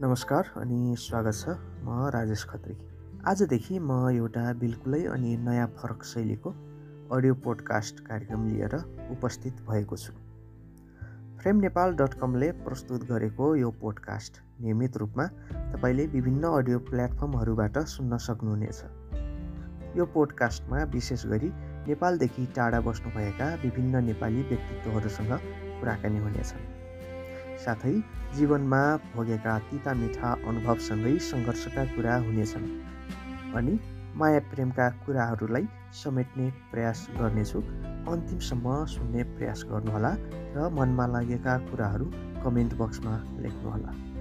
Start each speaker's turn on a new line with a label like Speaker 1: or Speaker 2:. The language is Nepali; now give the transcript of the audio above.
Speaker 1: नमस्कार अनि स्वागत छ म राजेश खत्री आजदेखि म एउटा बिल्कुलै अनि नयाँ फरक शैलीको अडियो पोडकास्ट कार्यक्रम लिएर उपस्थित भएको छु। फ्रेम नेपाल डट कमले प्रस्तुत गरेको यो पोडकास्ट नियमित रूपमा तपाईँले विभिन्न अडियो प्लेटफर्महरूबाट सुन्न सक्नुहुनेछ। यो पोडकास्टमा विशेष गरी नेपालदेखि टाढा बस्नुभएका विभिन्न नेपाली व्यक्तित्वहरूसँग कुराकानी हुनेछन् साथै जीवनमा भोगेका तिता मिठा अनुभवसँगै सङ्घर्षका कुरा हुनेछन्। अनि माया प्रेमका कुराहरूलाई समेट्ने प्रयास गर्नेछु। अन्तिमसम्म सुन्ने प्रयास गर्नुहोला र मनमा लागेका कुराहरू कमेन्ट बक्समा लेख्नुहोला।